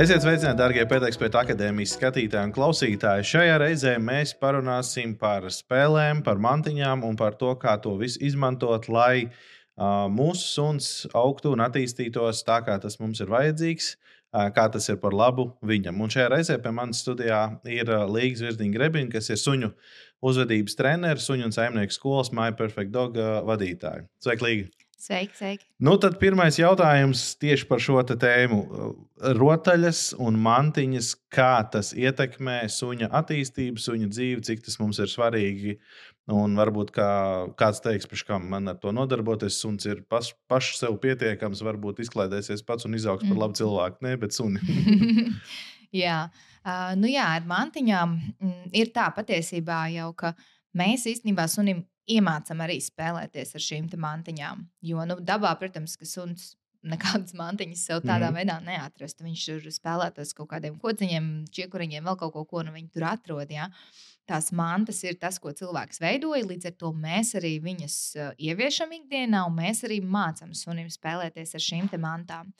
Esiet sveicināti, darbie pētniecības akadēmijas skatītāji un klausītāji. Šajā reizē mēs parunāsim par spēlēm, par mantiņām un par to, kā to visu izmantot, lai uh, mūsu suns augtu un attīstītos tā, kā tas mums ir vajadzīgs, uh, kā tas ir par labu viņam. Un šajā reizē pie manis studijā ir uh, Līgas Virziņa Grebina, kas ir suņu uzvedības treneris, suņu un saimnieku skolas My Perfect Dog uh, vadītāja. Sveiki, Līga! Sveiki, sveiki. Nu, tad pirmais jautājums tieši par šo tēmu. Rotaļas un mantiņas, kā tas ietekmē suņa attīstību, suņa dzīvi, cik tas mums ir svarīgi. Un varbūt kā, kāds teiks, ka man ar to nodarboties, suns ir paš, pašs sev pietiekams, varbūt izklaidēsies pats un izaugs par labu mm. cilvēku. Nē, bet suni. jā. Uh, nu jā, ar mantiņām mm, ir tā patiesībā jau, ka mēs īstenībā sunim iemācām arī spēlēties ar šīm mantiņām. Jo nu, dabā, protams, ka suns nekādas mantiņas sev tādā mm. veidā neatrastu. Viņš tur spēlētos kaut kādiem kociņiem, čiekuriņiem, vēl kaut ko, ko nu viņi tur atrod. Ja? Tās mantas ir tas, ko cilvēks veidoja. Līdz ar to mēs arī viņas ieviešam ikdienā, un mēs arī mācām sunim spēlēties ar šīm mantām.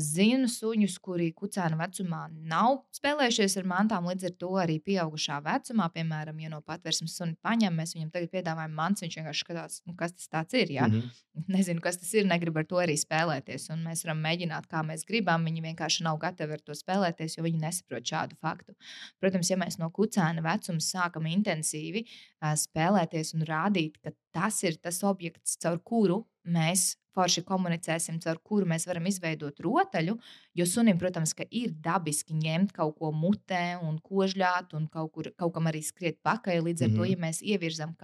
Zinu suņus, kuri kucēna vecumā nav spēlējušies ar mantām, līdz ar to arī pieaugušā vecumā, piemēram, ja no patvērsmes suni paņem, mēs viņam tagad piedāvājam mants, viņš vienkārši skatās, nu, kas tas ir. Ja? Mm -hmm. Nezinu, kas tas ir, negribu ar to arī spēlēties. Un mēs varam mēģināt, kā mēs gribam. Viņi vienkārši nav gatavi ar to spēlēties, jo viņi nesaprot šādu faktu. Protams, ja mēs no kucēna vecuma sākam intensīvi spēlēties un rādīt, ka tas ir tas objekts, caur kuru mēs forši komunicēsim, caur kuru mēs varam izveidot rotaļu. Jo sunim, protams, ir dabiski ņemt kaut ko mutē un kožļāt, un kaut, kur, kaut kam arī skriet pakaļ. Līdz ar mm -hmm. to, mhm. ja mēs ievirzam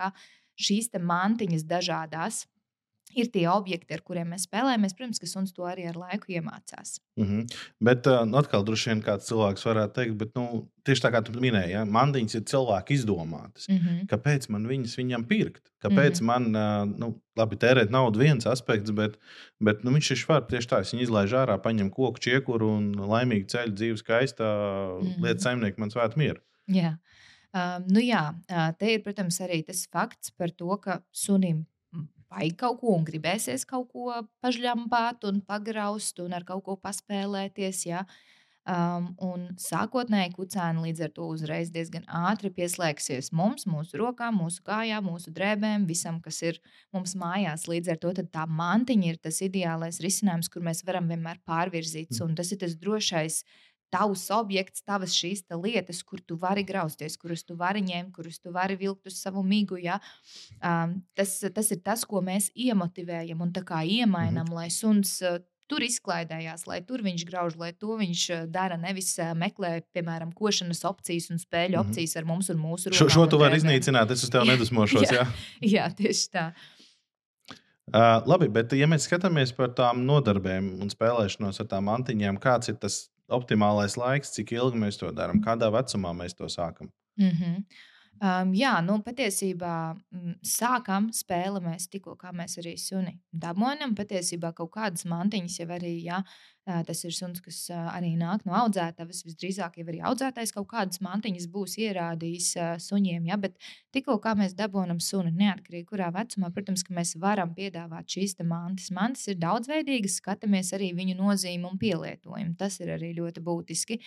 šīs mantiņas dažādās ir tie objekti, ar kuriem mēs spēlējamies. Protams, ka suns to arī ar laiku iemācās. Mm -hmm. Bet uh, atkal, droši vien kāds cilvēks varētu teikt, bet nu, tieši tā kā tu minēji, ja, mandiņas ir cilvēki izdomātas. Mm -hmm. Kāpēc man viņas viņam pirkt? Kāpēc mm -hmm. man, uh, nu, labi, tērēt naudu viens aspekts, bet, bet nu, viņš ir švar tieši tā. Viņš izlaiž ārā, paņem koku, čiekuru un laimīgi ceļu dzīves skaistā mm -hmm. lietu saimnieku man svētu mieru. Jā. Um, nu jā, te ir, protams, arī tas fakts par to, ka sunim vajag kaut ko un gribēsies kaut ko pažļampāt un pagraust un ar kaut ko paspēlēties. Ja? Um, un sākotnēji kucēni līdz ar to uzreiz diezgan ātri pieslēgsies mums, mūsu rokām, mūsu kājām, mūsu drēbēm, visam, kas ir mums mājās. Līdz ar to tā mantiņa ir tas ideālais risinājums, kur mēs varam vienmēr pārvirzīt. Un tas ir tas drošais uh, tavs objekts, tavas šīs lietas, kur tu vari grauzties, kurus tu vari ņemt, kurus tu vari vilkt uz savu migu. Ja? Um, tas, tas ir tas, ko mēs iemotivējam un iemainām, mm -hmm. lai suns. Uh, Tur izklaidējās, lai tur viņš grauž, lai to viņš dara. Nevis uh, meklē, piemēram, košanas opcijas un spēļu mm -hmm. opcijas ar mums un mūsu rokām. Šo, šo tu vari iznīcināt, es uz tevi nedusmošos. jā, jā. jā, tieši tā. Uh, labi, bet ja mēs skatāmies par tām nodarbēm un spēlēšanos ar tām mantiņām, kāds ir tas optimālais laiks, cik ilgi mēs to darām, kādā vecumā mēs to sākam. Mm -hmm. Um, jā, nu patiesībā m, sākam spēli mēs tikko, kā mēs arī suni dabonam. Patiesībā kaut kādas mantiņas jau arī, jā, Tas ir suns, kas arī nāk no audzētavas. Visdrīzāk jau arī audzētais kaut kādas mantiņas būs ierādījis suņiem. Ja? Bet tikko mēs dabūjam sunu, neatkarīgi kurā vecumā, protams, mēs varam piedāvāt šīs mantas. Mantas ir daudzveidīgas, skatāmies arī viņu nozīmi un pielietojumu. Tas ir arī ļoti būtiski.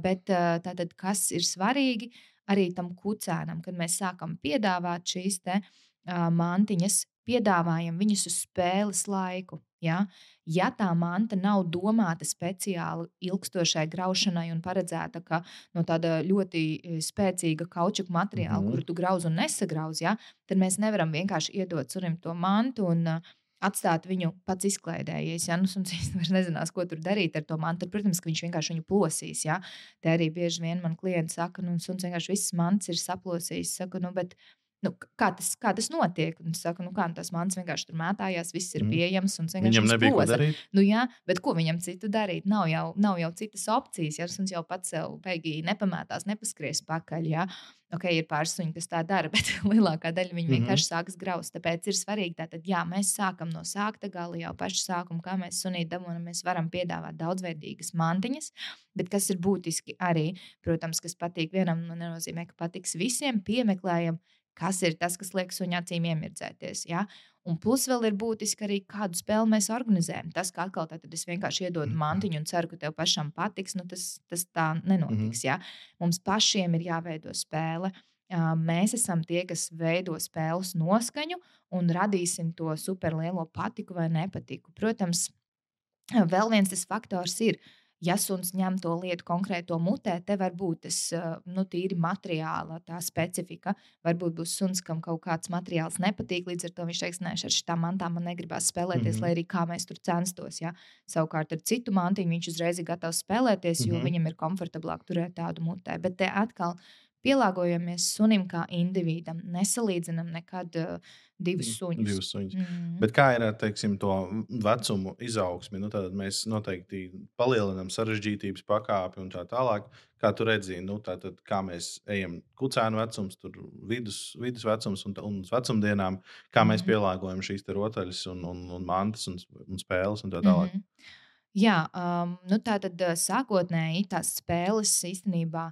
Bet tātad, kas ir svarīgi arī tam kucēnam, kad mēs sākam piedāvāt šīs te, mantiņas, piedāvājam viņus uz spēles laiku. Ja? ja tā manta nav domāta speciāli ilgstošai graušanai un paredzēta ka no tāda ļoti spēcīga kaučuka materiāla, mm kuru tu grauz un nesagrauz, ja, tad mēs nevaram vienkārši iedot sunim to mantu. Un, uh, atstāt viņu pats izklaidējies. Ja nu, suns vairs nezinās, ko tur darīt ar to mantu. Protams, ka viņš vienkārši viņu plosīs. Ja? Te arī bieži vien man klienti saka, nu, suns vienkārši viss mans ir saplosījis. Saku, nu, bet, Nu, kā, tas, kā tas notiek? Un es saku, nu, kā nu, tas mans vienkārši tur mētājās, viss ir mm. pieejams. Viņam nebija ko darīt. Nu, jā, bet ko viņam citu darīt? Nav jau, nav jau citas opcijas. Ja suns jau pats sev beigīgi nepamētās, nepaskries pakaļ. Ja? Ok, ir pāris suņi, kas tā dara, bet lielākā daļa viņi vienkārši mm -hmm. sākas graust. Tāpēc ir svarīgi, tātad, jā, mēs sākam no sākta gala jau pašu sākumu, kā mēs sunīt dabūjam. Mēs varam piedāvāt daudzveidīgas mantiņas, bet kas ir būtiski arī, protams, kas patīk vienam, nu, nenozīmē, ka patiks visiem, piemeklējam kas ir tas, kas liek suņa acīm iemirdzēties. Ja? Un plus vēl ir būtiski arī, kādu spēli mēs organizējam. Tas, ka atkal tad es vienkārši iedodu Mhm. mantiņu un ceru, ka tev pašam patiks, nu tas, tas tā nenotiks. Ja? Mums pašiem ir jāveido spēle. Mēs esam tie, kas veido spēles noskaņu un radīsim to superlielo patiku vai nepatiku. Protams, vēl viens tas faktors ir, ja suns ņem to lietu konkrēto mutē, te var būt tas nu, tīri materiāla tā specifika. Varbūt būs suns, kam kaut kāds materiāls nepatīk, līdz ar to viņš teiks, nē, ar šitām mantām man negribas spēlēties, Mhm. lai arī kā mēs tur censtos. Ja? Savukārt ar citu mantiņu viņš uzreiz ir gatavs spēlēties, jo Mhm. viņam ir komfortablāk turēt tādu mutē. Bet te atkal pielāgojamies sunim kā individam. Nesalīdzinām nekad uh, divus suņus. Mm, Divus suņus. Mm. Bet kā ir ar teiksim, to vecumu izaugsmi? Nu, tad mēs noteikti palielinām sarežģītības pakāpi un tā tālāk. Kā tu redzi, nu, tātad, kā mēs ejam kucēnu vecums, tur vidus, vidus vecums un, un uz vecumdienām, kā mēs Mhm. pielāgojam šīs rotaļas un, un, un mantas un, un spēles un tā tālāk. Mhm. Jā, um, nu tā tad uh, sākotnēji tās spēles īstenībā,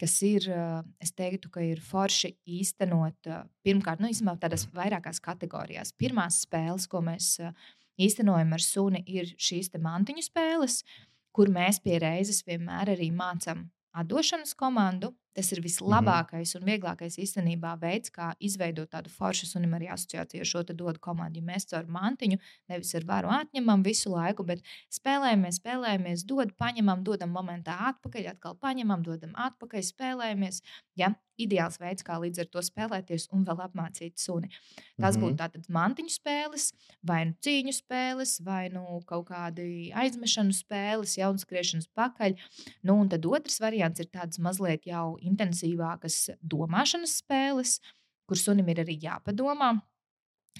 kas ir, uh, es teiktu, ka ir forši īstenot uh, pirmkārt, nu, īstenībā tādās vairākās kategorijās. Pirmās spēles, ko mēs uh, īstenojam ar suni, ir šīs mantiņu spēles, kur mēs pie reizes vienmēr arī mācām atdošanas komandu. Tas ir vislabākais un vieglākais īstenībā veids, kā izveidot tādu foršu sunim arī asociāciju ar šo te dodu komandu. Ja mēs caur mantiņu nevis ar varu atņemam visu laiku, bet spēlējamies, spēlējamies, dod, paņemam, dodam momentā atpakaļ, atkal paņemam, dodam atpakaļ, spēlējamies. Ja? Ideāls veids, kā līdz ar to spēlēties un vēl apmācīt suni. Tas Mhm. būtu tātad mantiņu spēles, vai nu cīņu spēles, vai nu kaut kādi aizmešanu spēles, jaunskriešanas pakaļ. Nu, un tad otrs variants ir tāds mazliet jau intensīvākas domāšanas spēles, kur sunim ir arī jāpadomā.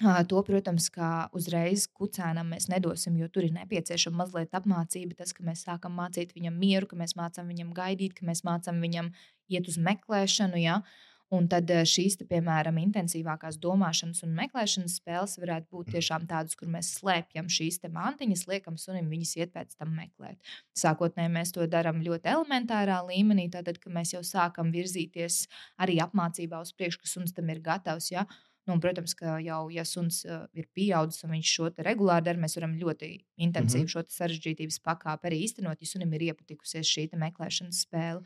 To, protams, kā uzreiz kucēnam mēs nedosim, jo tur ir nepieciešama mazliet apmācība. Tas, ka mēs sākam mācīt viņam mieru, ka mēs mācām viņam gaidīt, ka mēs mācām viņam iet uz meklēšanu. Ja? Un tad šīs, te, piemēram, intensīvākās domāšanas un meklēšanas spēles varētu būt tiešām tādas, kur mēs slēpjam šīs mantiņas, liekam sunim viņas iet pēc tam meklēt. Sākotnēji mēs to darām ļoti elementārā līmenī, tad, kad mēs jau sākam virzīties arī apmācībā uz priekšu, ka suns tam ir gatavs. Ja? Nu, un, protams, ka jau, ja suns ir pieaudzis un viņš šo regulāri dara, mēs varam ļoti intensīvi mm -hmm. šo sarežģītības pakāpi arī īstenot, ja sunim ir iepatikusies šī meklēšanas spēle.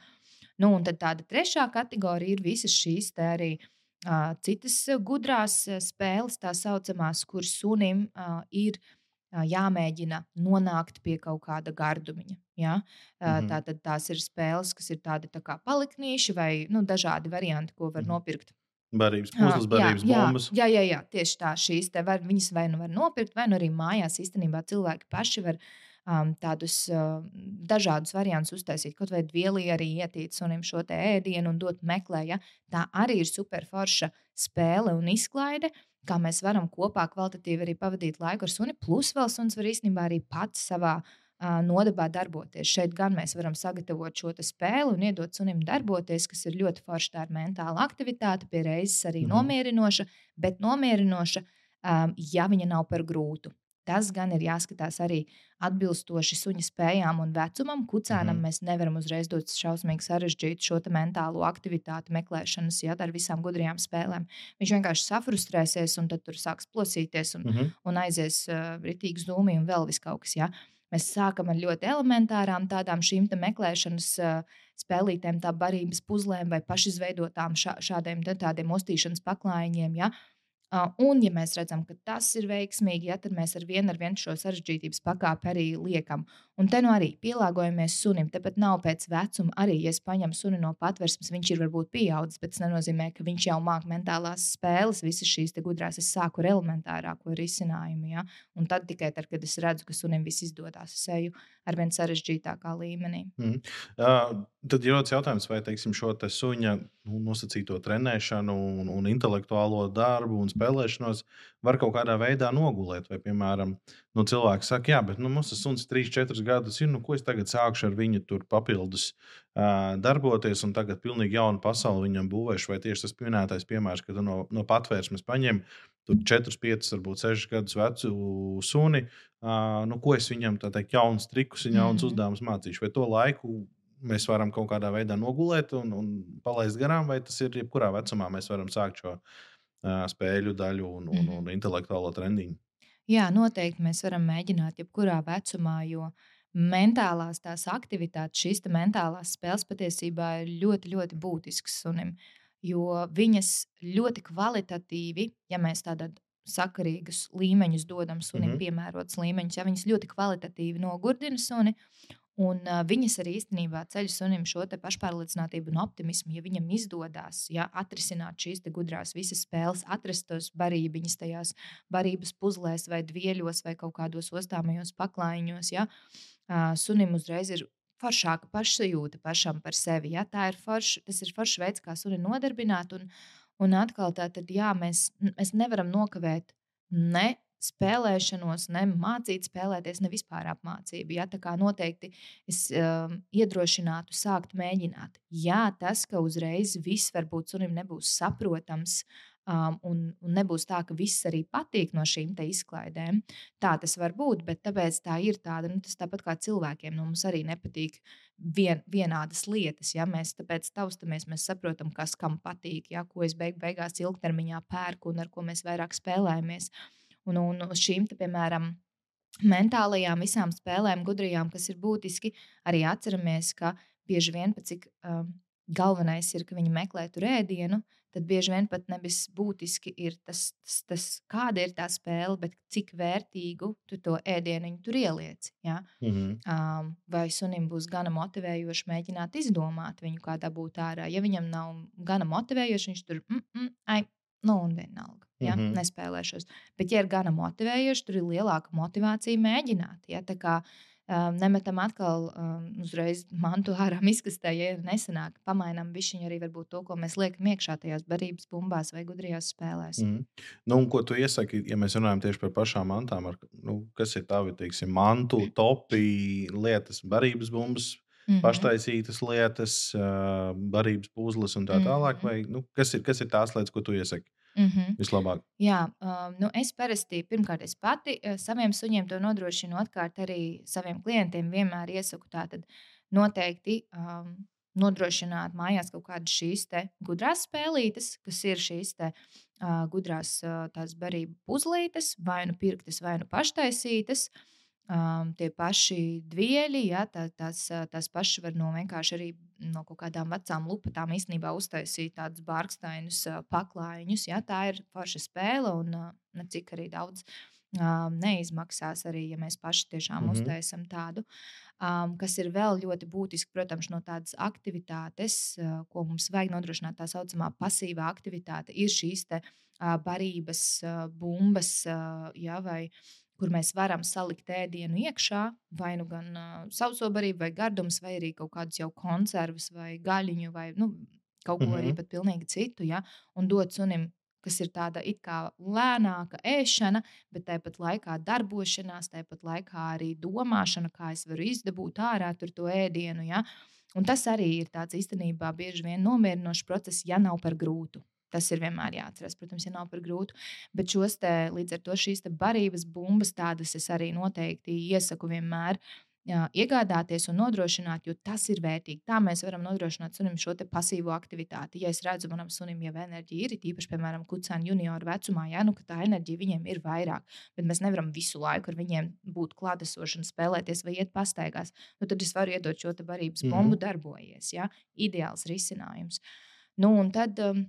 Nu, un tad tāda trešā kategorija ir visas šīs arī uh, citas gudrās spēles, tā saucamās, kur sunim uh, ir uh, jāmēģina nonākt pie kaut kāda gardumiņa. Ja? Uh, Mhm. Tātad tās ir spēles, kas ir tādi tā kā paliknīši vai nu, dažādi varianti, ko var Mhm. nopirkt Barības puzles, barības jā, bombas. Jā, jā, jā, tieši tā. Šīs te var, viņas vai nu var nopirkt, vai nu arī mājās īstenībā cilvēki paši var um, tādus uh, dažādus variantus uztaisīt. Kaut vai vieli arī ietīt sunim šo te ēdienu un dot meklē. Ja? Tā arī ir superforša spēle un izklaide. Kā mēs varam kopā kvalitatīvi arī pavadīt laiku ar suni, plus vēl suns var īstenībā arī pats savā uh, nodabā darboties. Šeit gan mēs varam sagatavot šo spēli un iedot sunim darboties, kas ir ļoti forša. Tā ir mentāla aktivitāte, pie reizes arī mhm. nomierinoša, bet nomierinoša, um, ja viņa nav par grūtu. Tas gan ir jāskatās arī atbilstoši suņa spējām un vecumam. Kucēnam mm. mēs nevaram uzreiz dot šausmīgi sarežģītu šo mentālo aktivitāti, meklēšanas, ja ar visām gudrajām spēlēm. Viņš vienkārši safrustrēsies un tad tur sāks plosīties un, Mhm. un aizies uh, rītīgi zūmi un vēl vis kaut kas. Ja? Mēs sākam ar ļoti elementārām tādām šīm meklēšanas uh, spēlītēm, tā barības puzlēm vai pašizveidotām šā, šādiem tādiem ostīšanas paklājiņiem. Ja? Un, ja mēs redzam, ka tas ir veiksmīgi, ja, tad mēs ar vienu ar vienu šo sarežģītības pakāpi arī liekam. Un te nu arī pielāgojamies sunim. Tāpat nav pēc vecuma. Arī, ja es paņemu suni no patvērsmes, viņš ir varbūt pieaudzis, bet tas nenozīmē, ka viņš jau māca mentālās spēles, visas šīs gudrās. Es sāku ar elementārāko risinājumu. Ja? Un tad tikai tad, kad es redzu, ka sunim viss izdodas, es eju ar vien sarežģītākā līmenī. Mhm. Uh, tad ir rodas jautājums, vai teiksim, šo te suņa nu, nosacīto trenēšanu, un, un intelektuālo darbu un spēlēšanos var kaut kādā veidā nogulēt. Vai, piemēram, nu, cilvēks saka, jā, bet nu, mums tas suns 3, 4 gadus ir, nu, ko es tagad sākšu ar viņu tur papildus uh, darboties, un tagad pilnīgi jaunu pasauli viņam būvēšu. Vai tieši tas minētais piemērs, ka tu no, no patvērsmes paņem tur 4, 5, varbūt 6 gadus vecu suni, uh, nu, ko es viņam tā teikt, jaunus trikus, jaunus Mhm. uzdevumus mācīšu. Vai to laiku mēs varam kaut kādā veidā nogulēt un, un palaist garām, vai tas ir jebkurā vecumā mēs varam sākt šo spēļu daļu un, un, Mhm. un intelektuālo trendiņu. Jā, noteikti mēs varam mēģināt jebkurā vecumā, jo mentālās tās aktivitātes, šīs te mentālās spēles patiesībā ir ļoti, ļoti būtiskas sunim. Jo viņas ļoti kvalitatīvi, ja mēs tādā sakarīgus līmeņus dodam sunim, Mhm. piemērotus līmeņus, ja viņas ļoti kvalitatīvi nogurdina suni. Un uh, viņas arī īstenībā ceļ sunim šo pašpārliecinātību un optimismu. Ja viņam izdodas ja, atrisināt šīs gudrās visas spēles, atrast tos barībiņus tajās barības puzlēs, vai dvieļos, vai kaut kādos ostāmajos paklājiņos, ja, uh, sunim uzreiz ir foršāka pašsajūta pašam par sevi. Ja? Tā ir forš, tas ir foršs veids, kā suni nodarbināt. Un, un atkal tā tad, jā, mēs, mēs nevaram nokavēt ne spēlēšanos, ne mācīt spēlēties, ne vispār apmācību. Ja? Tā kā noteikti es um, iedrošinātu sākt mēģināt. Jā, tas, ka uzreiz viss varbūt sunim nebūs saprotams. Um, un, un nebūs tā, ka viss arī patīk no šīm izklaidēm. Tā tas var būt, bet tāpēc tā ir tāda, nu, tas tāpat kā cilvēkiem. Nu, mums arī nepatīk vien, vienādas lietas. Ja? Mēs tāpēc taustamies, mēs saprotam, kas kam patīk, ja? ko es beig, beigās ilgtermiņā pērku un ar ko mēs vairāk spēlējamies. Un, un uz šīm, te, piemēram, mentālajām visām spēlēm, gudrajām, kas ir būtiski, arī atceramies, ka bieži vien pat cik um, galvenais ir, ka viņi meklē tur ēdienu, tad bieži vien pat nevis būtiski ir tas, tas, tas kāda ir tā spēle, bet cik vērtīgu tu to ēdienu tur ieliec. Ja? Mhm. Um, vai sunim būs gana motivējoši mēģināt izdomāt viņu, kā dabūt ārā. Ja viņam nav gana motivējoši, viņš tur mm, mm, ai, nu un vienalga. Ja? Mm. -hmm. Nespēlēšos. Bet, ja ir gana motivējoši, tur ir lielāka motivācija mēģināt. Ja? Tā kā um, nemetam atkal um, uzreiz mantu ārā izkastē, ja nesanāk. Pamainām višķiņu arī varbūt to, ko mēs liekam iekšā tajās barības bumbās vai gudrajās spēlēs. Mhm. Nu, un ko tu iesaki, ja mēs runājam tieši par pašām mantām? Ar, nu, kas ir tavi teiksim, mantu, topi, lietas, barības bumbas, Mhm. paštaisītas lietas, ā, barības puzles un tā tālāk? Mhm. Vai, nu, kas, ir, kas ir tās lietas, ko tu iesaki Mhm. vislabāk? Jā, um, nu es parasti pirmkārt es pati uh, saviem suņiem to nodrošinu, otrkārt arī saviem klientiem vienmēr iesaku tātad noteikti um, nodrošināt mājās kaut kādas šīs gudrās spēlītes, kas ir šīs te uh, gudrās uh, tās barību puzlītes, vai nu pirktas, vai nu paštaisītas. Um, tie paši dvieļi, ja, tā, tās, tās pašas var no vienkārši arī no kaut kādām vecām lupatām īstenībā uztaisīt tādus bārkstainus paklājiņus. Ja, tā ir forša spēle un ā, necik arī daudz um, neizmaksās arī, ja mēs paši tiešām Mhm. uztaisam tādu. Um, kas ir vēl ļoti būtiski, protams, no tādas aktivitātes, ā, ko mums vajag nodrošināt, tā saucamā pasīvā aktivitāte, ir šīs te, ā, barības ā, bumbas, ā, ja, vai kur mēs varam salikt ēdienu iekšā, vai nu gan uh, sauso barību, vai gardumus, vai arī kaut kādus jau konservus, vai gaļiņu, vai nu, kaut ko mm -hmm. arī Mhm. pat pilnīgi citu, ja, un dot sunim. Kas ir tāda it kā lēnāka ēšana, bet tāpat laikā darbošanās, tāpat laikā arī domāšana, kā es varu izdabūt ārā tur to ēdienu. Ja? Un tas arī ir tāds īstenībā bieži vien nomierinošs process, ja nav par grūtu. Tas ir vienmēr jāatcerās, protams, ja nav par grūtu. Bet šos te, līdz ar to šīs barības bumbas, tādas es arī noteikti iesaku vienmēr iegādāties un nodrošināt, jo tas ir vērtīgi. Tā mēs varam nodrošināt sunim šo pasīvo aktivitāti. Ja es redzu, manam sunim jau enerģija ir, īpaši, piemēram, kucēna junioru vecumā, ja nu, ka tā enerģija viņiem ir vairāk, bet mēs nevaram visu laiku ar viņiem būt klātesoši un spēlēties vai iet pastaigās. Nu, tad es varu iedot šo barības Mhm. bumbu, darbojies. Ja? Ideāls risinājums. Nu, un tad, um,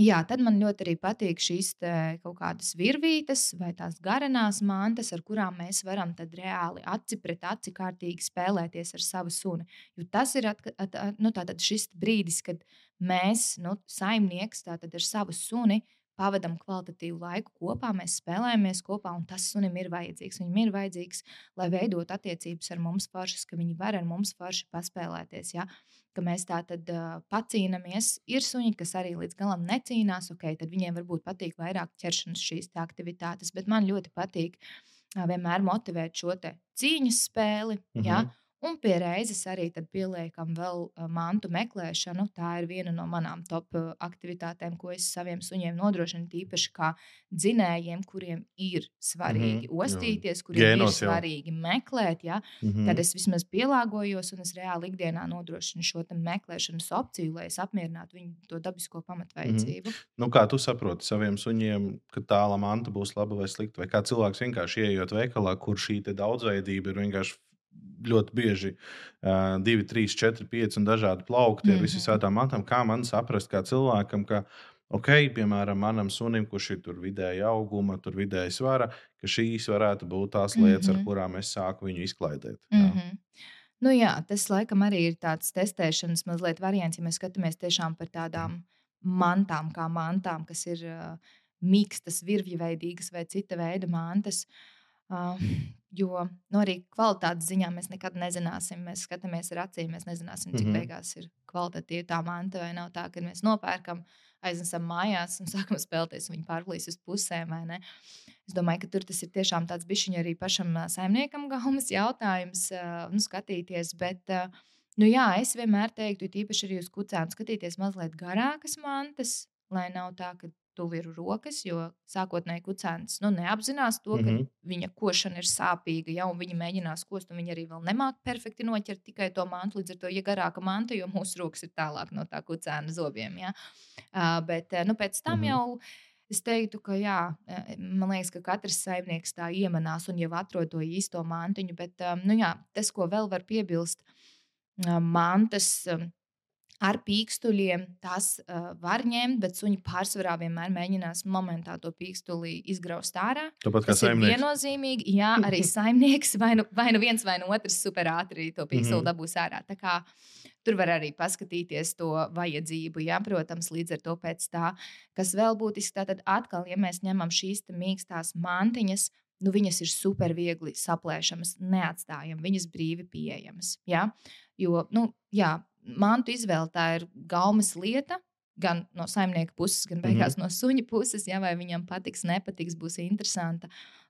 Jā, tad man ļoti arī patīk šīs te kaut kādas virvītes vai tās garenās mantas, ar kurām mēs varam reāli aci pret aci kārtīgi spēlēties ar savu suni. Jo tas ir atka, at, at, nu, šis brīdis, kad mēs, nu, saimnieks, tātad ar savu suni pavadām kvalitatīvu laiku kopā, mēs spēlējamies kopā, un tas sunim ir vajadzīgs. Viņam ir vajadzīgs, lai veidot attiecības ar mums foršas, ka viņi var ar mums forši paspēlēties. Ja? Ka mēs tā tad uh, pacīnāmies. Ir suņi, kas arī līdz galam necīnās, ok, tad viņiem varbūt patīk vairāk ķeršanas šīs te aktivitātes, bet man ļoti patīk uh, vienmēr motivēt šo cīņas spēli. Mm -hmm. ja? Mhm. Un pie reizes arī pieliekam vēl uh, mantu meklēšanu. Tā ir viena no manām top uh, aktivitātēm, ko es saviem suņiem nodrošinu. Tīpaši kā dzinējiem, kuriem ir svarīgi mm -hmm, ostīties, kuriem Gēnos ir svarīgi jau. meklēt. Ja? Mm -hmm. Tad es vismaz pielāgojos un es reāli ikdienā nodrošinu šo meklēšanas opciju, lai es apmierinātu viņu to dabisko pamatvajadzību. Mm -hmm. nu, kā tu saproti saviem suņiem, ka tāla manta būs laba vai slikta? Vai kā cilvēks vienkārši ienākot veikalā, kur šī daudzveidība ir vienkārši ļoti bieži uh, 2, 3, 4, 5 un dažādi plaukti ar mm -hmm. visām tādām mantām. Kā man saprast, kā cilvēkam, ka, ok, piemēram, manam sunim, kurš ir tur vidēji auguma, tur vidēji svara, ka šīs varētu būt tās lietas, mm -hmm. ar kurām es sāku viņu izklaidēt. Mm -hmm. Nu jā, tas laikam arī ir tāds testēšanas mazliet variants, ja mēs skatāmies tiešām par tādām mantām, kā mantām, kas ir uh, mīkstas, virvju vai cita veida mantas. Uh, Jo nu, arī kvalitātes ziņā mēs nekad nezināsim. Mēs skatāmies ar acīm, mēs nezināsim, cik mm -hmm. beigās ir kvalitatīva tā manta vai nav tā, ka mēs nopērkam, aiznesam mājās un sākam spēlēties, un viņi pārlīs uz pusēm. Es domāju, ka tur tas ir tiešām tāds bišķiņš arī pašam saimniekam gaumas jautājums, nu, skatīties. Bet, nu, jā, es vienmēr teiktu, tīpaši arī uz kucēm, skatīties mazliet garākas mantas, lai nav tā, ka tuvu ir rokas, jo sākotnēji kucēns nu, neapzinās to, ka mm -hmm. viņa košana ir sāpīga, ja viņa mēģinās kost, un viņa arī vēl nemāķi perfekti noķert tikai to mantu. Līdz ar to, ja garāka manta, jo mūsu rokas ir tālāk no tā kucēna zobiem. Ja? Uh, bet nu, pēc tam mm -hmm. jau. Es teiktu, ka jā, man liekas, ka katrs saimnieks tā iemanās un jau atrod to īsto mantiņu. Bet nu, jā, tas, ko vēl var piebilst, mantas ar pīkstuļiem tās uh, var ņemt, bet suņi pārsvarā vienmēr mēģinās momentā to pīkstuli izgraust ārā. Tāpat kā saimnieks. Viennozīmīgi, jā, arī saimnieks vai nu, vai nu viens vai nu otrs super ātri to pīkstuli mm -hmm. dabūs ārā. Tā kā Tur var arī paskatīties to vajadzību, jā, protams, līdz ar to pēc tā, kas vēl būtiski. Tātad, atkal, ja mēs ņemam šīs mīkstās mantiņas, nu, viņas ir super viegli saplēšamas, neatstājam viņas brīvi pieejamas. Ja? Jo, nu, jā, mantu izvēle tā ir gaumas lieta. Gan no saimnieka puses, gan beigās mm -hmm. no suņa puses, ja vai viņam patiks, nepatiks, būs interesanta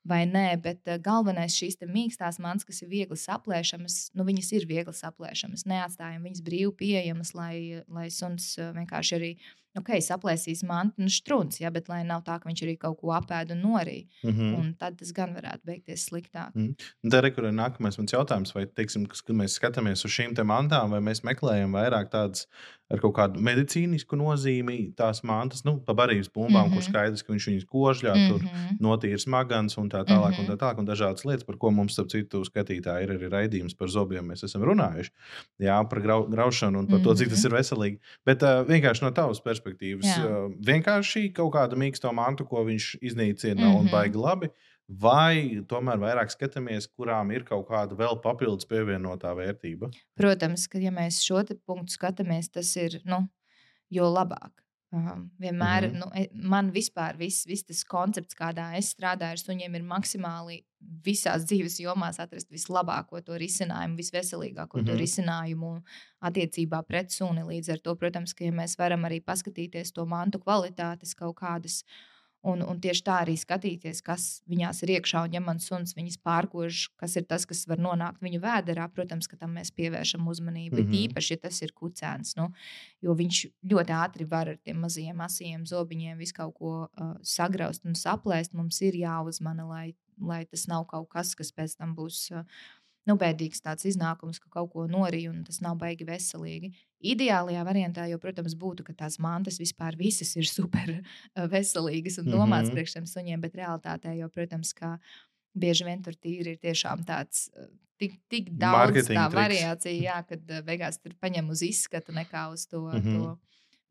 vai nē. Bet uh, galvenais šīs mīkstās mans, kas ir viegli saplēšamas, nu, viņas ir viegli saplēšamas. Neatstājam viņas brīvi pieejamas, lai, lai suns uh, vienkārši arī uh, ok, saplēsīs mantu un strūns, ja, bet lai nav tā, ka viņš arī kaut ko apēda un norīja. Mm -hmm. Un tad tas gan varētu beigties sliktāk. Mm. Tā ir arī nākamais mans jautājums, vai teiksim, kad mēs skatāmies uz šīm mantām, vai mēs meklējam vairāk tādas ar kaut kādu medicīnisku nozīmi, tās mantas, nu, pa barības bumbām, mm -hmm. kur mhm. skaidrs, ka viņš viņus kožļā, mm -hmm. tur mhm. notīra smagans un tā tālāk, mm -hmm. un tā tālāk, un dažādas lietas, par ko mums, starp citu, skatītāji ir arī raidījums par zobiem, mēs esam runājuši. Jā, par grau, graušanu un par mm -hmm. to, cik tas mhm. ir veselīgi. Bet uh, vienkārši no tavas perspektīvas. Jā. Vienkārši kaut kāda mīksta mantu, ko viņš iznīcina mm -hmm. un mhm. baigi labi. Vai tomēr vairāk skatāmies, kurām ir kaut kāda vēl papildus pievienotā vērtība? Protams, ka ja mēs šo punktu skatāmies, tas ir nu, jo labāk. Um, vienmēr mm -hmm. nu, e, man vispār viss, viss tas koncepts, kādā es strādāju ar suņiem, ir maksimāli visās dzīves jomās atrast vislabāko to risinājumu, visveselīgāko mm -hmm. to mhm. risinājumu attiecībā pret suni. Līdz ar to, protams, ka ja mēs varam arī paskatīties to mantu kvalitātes kaut kādas Un, un tieši tā arī skatīties, kas viņās ir iekšā. Un, ja mans suns viņas pārkož, kas ir tas, kas var nonākt viņu vēderā, protams, ka tam mēs pievēršam uzmanību. Mm -hmm. Īpaši, ja tas ir kucēns, nu, jo viņš ļoti ātri var ar tiem mazajiem asiem zobiņiem visu kaut ko uh, sagraust un saplēst. Mums ir jāuzmana, lai, lai tas nav kaut kas, kas pēc tam būs. Uh, nu, bēdīgs tāds iznākums, ka kaut ko norija un tas nav baigi veselīgi. Ideālajā variantā, jau, protams, būtu, ka tās mantas vispār visas ir super eh, veselīgas un domātas mm -hmm. priekš šiem suņiem, bet realitātē jau, protams, ka bieži vien tur tīri ir tiešām tāds. Eh, tik, tik daudz Marketing tā triks. variācija, jā, kad eh, beigās tur paņem uz izskatu nekā uz to, mm -hmm. to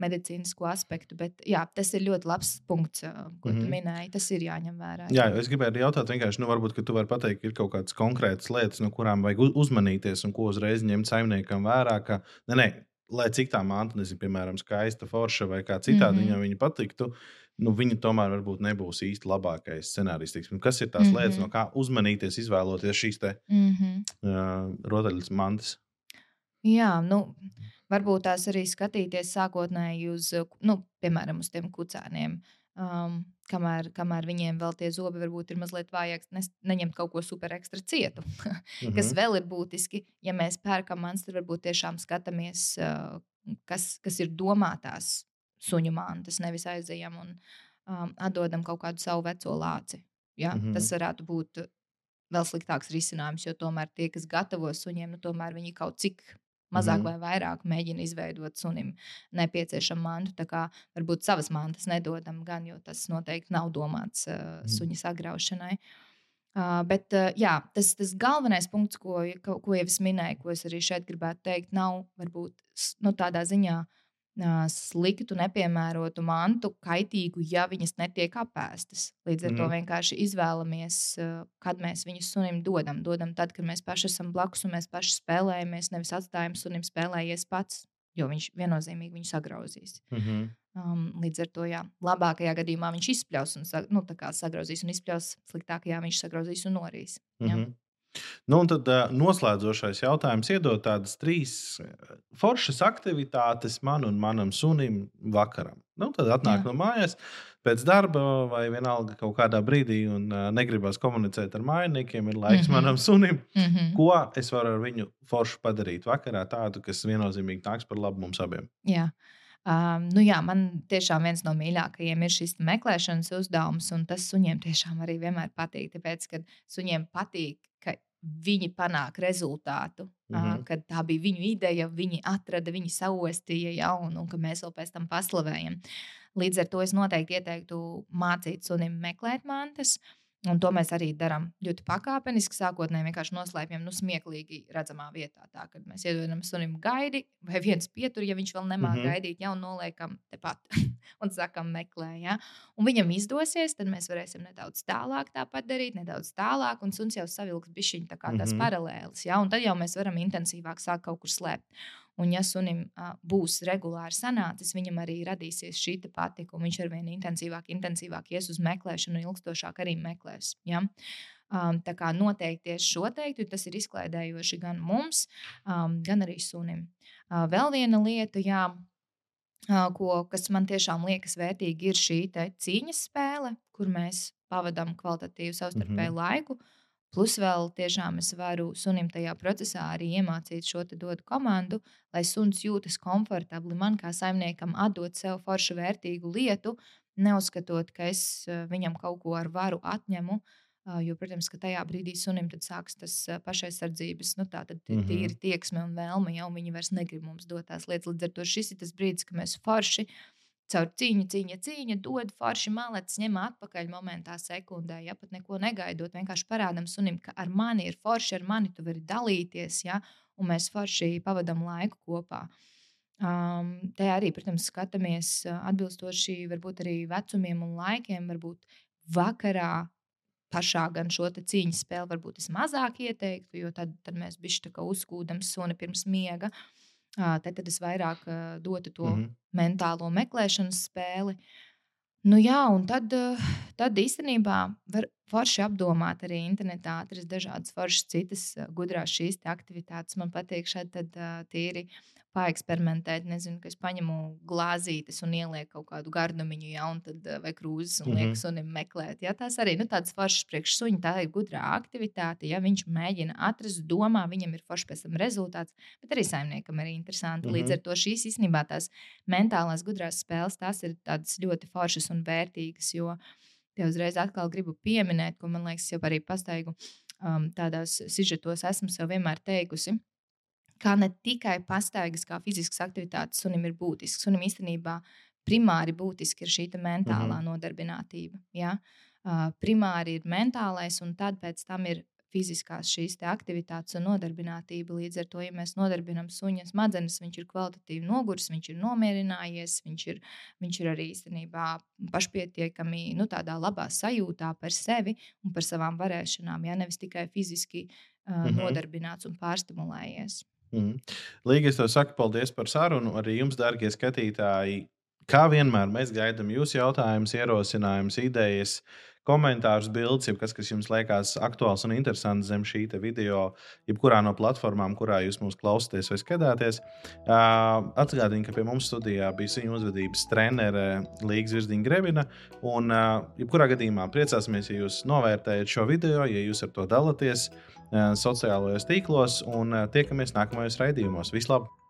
medicīnisko aspektu. Bet jā, tas ir ļoti labs punkts, ko mm -hmm. tu mhm. minēji. Tas ir jāņem vērā. Jā, jā es gribēju jautāt, vienkārši, nu, varbūt, ka tu vari pateikt, ir kaut kādas konkrētas lietas, no kurām vajag uzmanīties un ko uzreiz ņemt saimniekam vērā. Ka, ne, ne, lai cik tā manta, nezinu, piemēram, skaista, forša vai kā citādi mm -hmm. viņam viņa patiktu. Nu, viņa tomēr varbūt nebūs īsti labākais scenārijs. Tiksim. Kas ir tās mm -hmm. lietas, no kā uzmanīties, izvēloties šīs te, mm -hmm. uh, rotaļas mantas? Jā, nu, varbūt tās arī skatīties sākotnēji uz, nu, piemēram, uz tiem kucēniem. Um, kamēr, kamēr viņiem vēl tie zobi varbūt ir mazliet vājāki, ne, neņemt kaut ko super ekstra cietu. Kas vēl ir būtiski, ja mēs pērkam mans, tad varbūt tiešām skatāmies, uh, kas, kas ir domātās suņu mantas, nevis aizejam un um, atdodam kaut kādu savu veco lāci. Ja? Mm -hmm. Tas varētu būt vēl sliktāks risinājums, jo tomēr tie, kas gatavo suņiem, nu, tomēr viņi kaut cik mazāk mm. vai vairāk mēģina izveidot sunim nepieciešamu mantu. Tā kā varbūt savas mantas nedodam gan, jo tas noteikti nav domāts uh, mm. suņa sagraušanai. Uh, bet uh, jā, tas, tas galvenais punkts, ko, ko, ko jau es minēju, ko es arī šeit gribētu teikt, nav varbūt nu, tādā ziņā uh, sliktu, nepiemērotu mantu, kaitīgu, ja viņas netiek apēstas. Līdz ar mm. to vienkārši izvēlamies, kad mēs viņus sunim dodam. Dodam tad, kad mēs paši esam blakus un mēs paši spēlējamies, nevis atstājam sunim spēlējies pats, jo viņš viennozīmīgi viņu sagrauzīs. Mm -hmm. um, līdz ar to, jā, labākajā gadījumā viņš izspļaus un nu, sagrauzīs un izspļaus, sliktākajā viņš sagrauzīs un norīs. Mm -hmm. Nu, un tad noslēdzošais jautājums iedod tādas trīs foršas aktivitātes man un manam sunim vakaram. Nu, tad atnāk Jā. no mājas pēc darba vai vienalga kaut kādā brīdī un negribas komunicēt ar mājiniekiem. Ir laiks mm -hmm. manam sunim. Mm -hmm. Ko es varu ar viņu foršu padarīt vakarā, tādu, kas viennozīmīgi nāks par labu mums abiem? Jā. Um, nu jā, man tiešām viens no mīļākajiem ir šis meklēšanas uzdevums, un tas suņiem tiešām arī vienmēr patīk. Tāpēc, kad suņiem patīk viņi panāk rezultātu, mm -hmm. kad tā bija viņu ideja, viņi atrada, viņi saostīja jaunu, un ka mēs vēl pēc tam paslavējam. Līdz ar to es noteikti ieteiktu mācīt sunim meklēt mantas. Uh, Un to mēs arī darām ļoti pakāpeniski. Sākotnēji vienkārši noslēpjam, nu, smieklīgi redzamā vietā. Tā, kad mēs iedodam sunim gaidi, vai viens pietur, ja viņš vēl nemāķi mm -hmm. gaidīt, jau noliekam tepat un sakam, meklē. Ja? Un viņam izdosies, tad mēs varēsim nedaudz tālāk tāpat darīt, nedaudz tālāk, un suns jau savilks bišķiņu tā kā tās mm -hmm. paralēlas. Ja? Un tad jau mēs varam intensīvāk sākt kaut kur slēpt. Un, ja sunim uh, būs regulāri sanācis, viņam arī radīsies šī patika, un viņš ar vien intensīvāk, intensīvāk ies uz meklēšanu, un ilgstošāk arī meklēs. Ja? Um, tā kā noteikti tieši šo teiktu, tas ir izklaidējoši gan mums, um, gan arī sunim. Uh, vēl viena lieta, jā, uh, ko, kas man tiešām liekas vērtīgi, ir šī cīņas spēle, kur mēs pavadām kvalitatīvu savstarpēju mm -hmm. laiku. Uh, Plus vēl tiešām es varu sunim tajā procesā arī iemācīt šo dodu komandu, lai suns jūtas komfortabli man kā saimniekam atdot sev foršu vērtīgu lietu, neuzskatot, ka es eh, viņam kaut ko ar varu atņemu. Eh, jo, protams, ka tajā brīdī sunim sāks tas eh, pašaizsardzības, nu, tā tad mm -hmm. tīri tieksme un vēlme, jau viņi vairs negrib mums dot tās lietas. Līdz ar to šis ir tas brīdis, kad mēs forši caur cīņu, cīņa, cīņa, dod forši maletes, ņem atpakaļ momentā, sekundē, ja pat neko negaidot. Vienkārši parādām sunim, ka ar mani ir forši, ar mani tu vari dalīties, ja, un mēs forši pavadām laiku kopā. Um, te arī, protams, skatāmies atbilstoši varbūt arī vecumiem un laikiem. Varbūt vakarā pašā gan šo cīņas spēli varbūt es mazāk ieteiktu, jo tad, tad mēs bišķi uzkūdam suni pirms miega. Uh, Tad, tad es vairāk dotu to mm -hmm. mentālo meklēšanas spēli. Nu, jā, un tad, tad īstenībā var forši apdomāt arī internetā, atrast dažādas foršas citas gudrās šīs aktivitātes. Man patīk šeit tīri paeksperimentēt. Nezinu, ka es paņemu glāzītes un ielieku kaut kādu gardumiņu, ja, un tad, eh, vai krūzes, un -hmm. lieku sunim meklēt. Ja, tās arī nu, tādas foršas priekš suņa, tā ir gudrā aktivitāte. Ja viņš mēģina atrast, domā, viņam ir foršs pēc tam rezultāts, bet arī saimniekam ir interesanti. Mm -hmm. Līdz ar to šīs īstenībā tās mentālās gudrās spēles, tās ir tādas ļoti foršas un vērtīgas. Jo, Te uzreiz atkal gribu pieminēt, ko man liekas, jau arī pastaigu um, tādās sižetos esmu sev vienmēr teikusi kā ne tikai pastaigas, kā fiziskas aktivitātes sunim ir būtisks. Sunim īstenībā primāri būtiski ir šī mentālā mm -hmm. nodarbinātība. Ja? Uh, primāri ir mentālais, un tad pēc tam ir fiziskās šīs aktivitātes un nodarbinātība. Līdz ar to, ja mēs nodarbinām suņa smadzenes, viņš ir kvalitatīvi noguris, viņš ir nomierinājies, viņš ir, viņš ir arī īstenībā pašpietiekami nu, tādā labā sajūtā par sevi un par savām varēšanām, ja nevis tikai fiziski uh, mm -hmm. nodarbināts un pārstimulējies. Mm. Līga, es tev saku paldies par sarunu. Arī jums, darbie skatītāji, Kā vienmēr, mēs gaidām jūsu jautājumus, ierosinājumus, idejas, komentārus, bildes, kas, kas jums liekas aktuāls un interesants zem šī video, jebkurā no platformām, kurā jūs mūs klausāties vai skatāties. Uh, Atgādini, ka pie mums studijā bija viņa uzvedības trenere Līgas Virziņa Grebina. Un, uh, jebkurā gadījumā priecāsimies, ja jūs novērtējat šo video, ja jūs ar to dalāties uh, sociālajos tīklos un tiekamies nākamajos raidījumos. Vislabāk!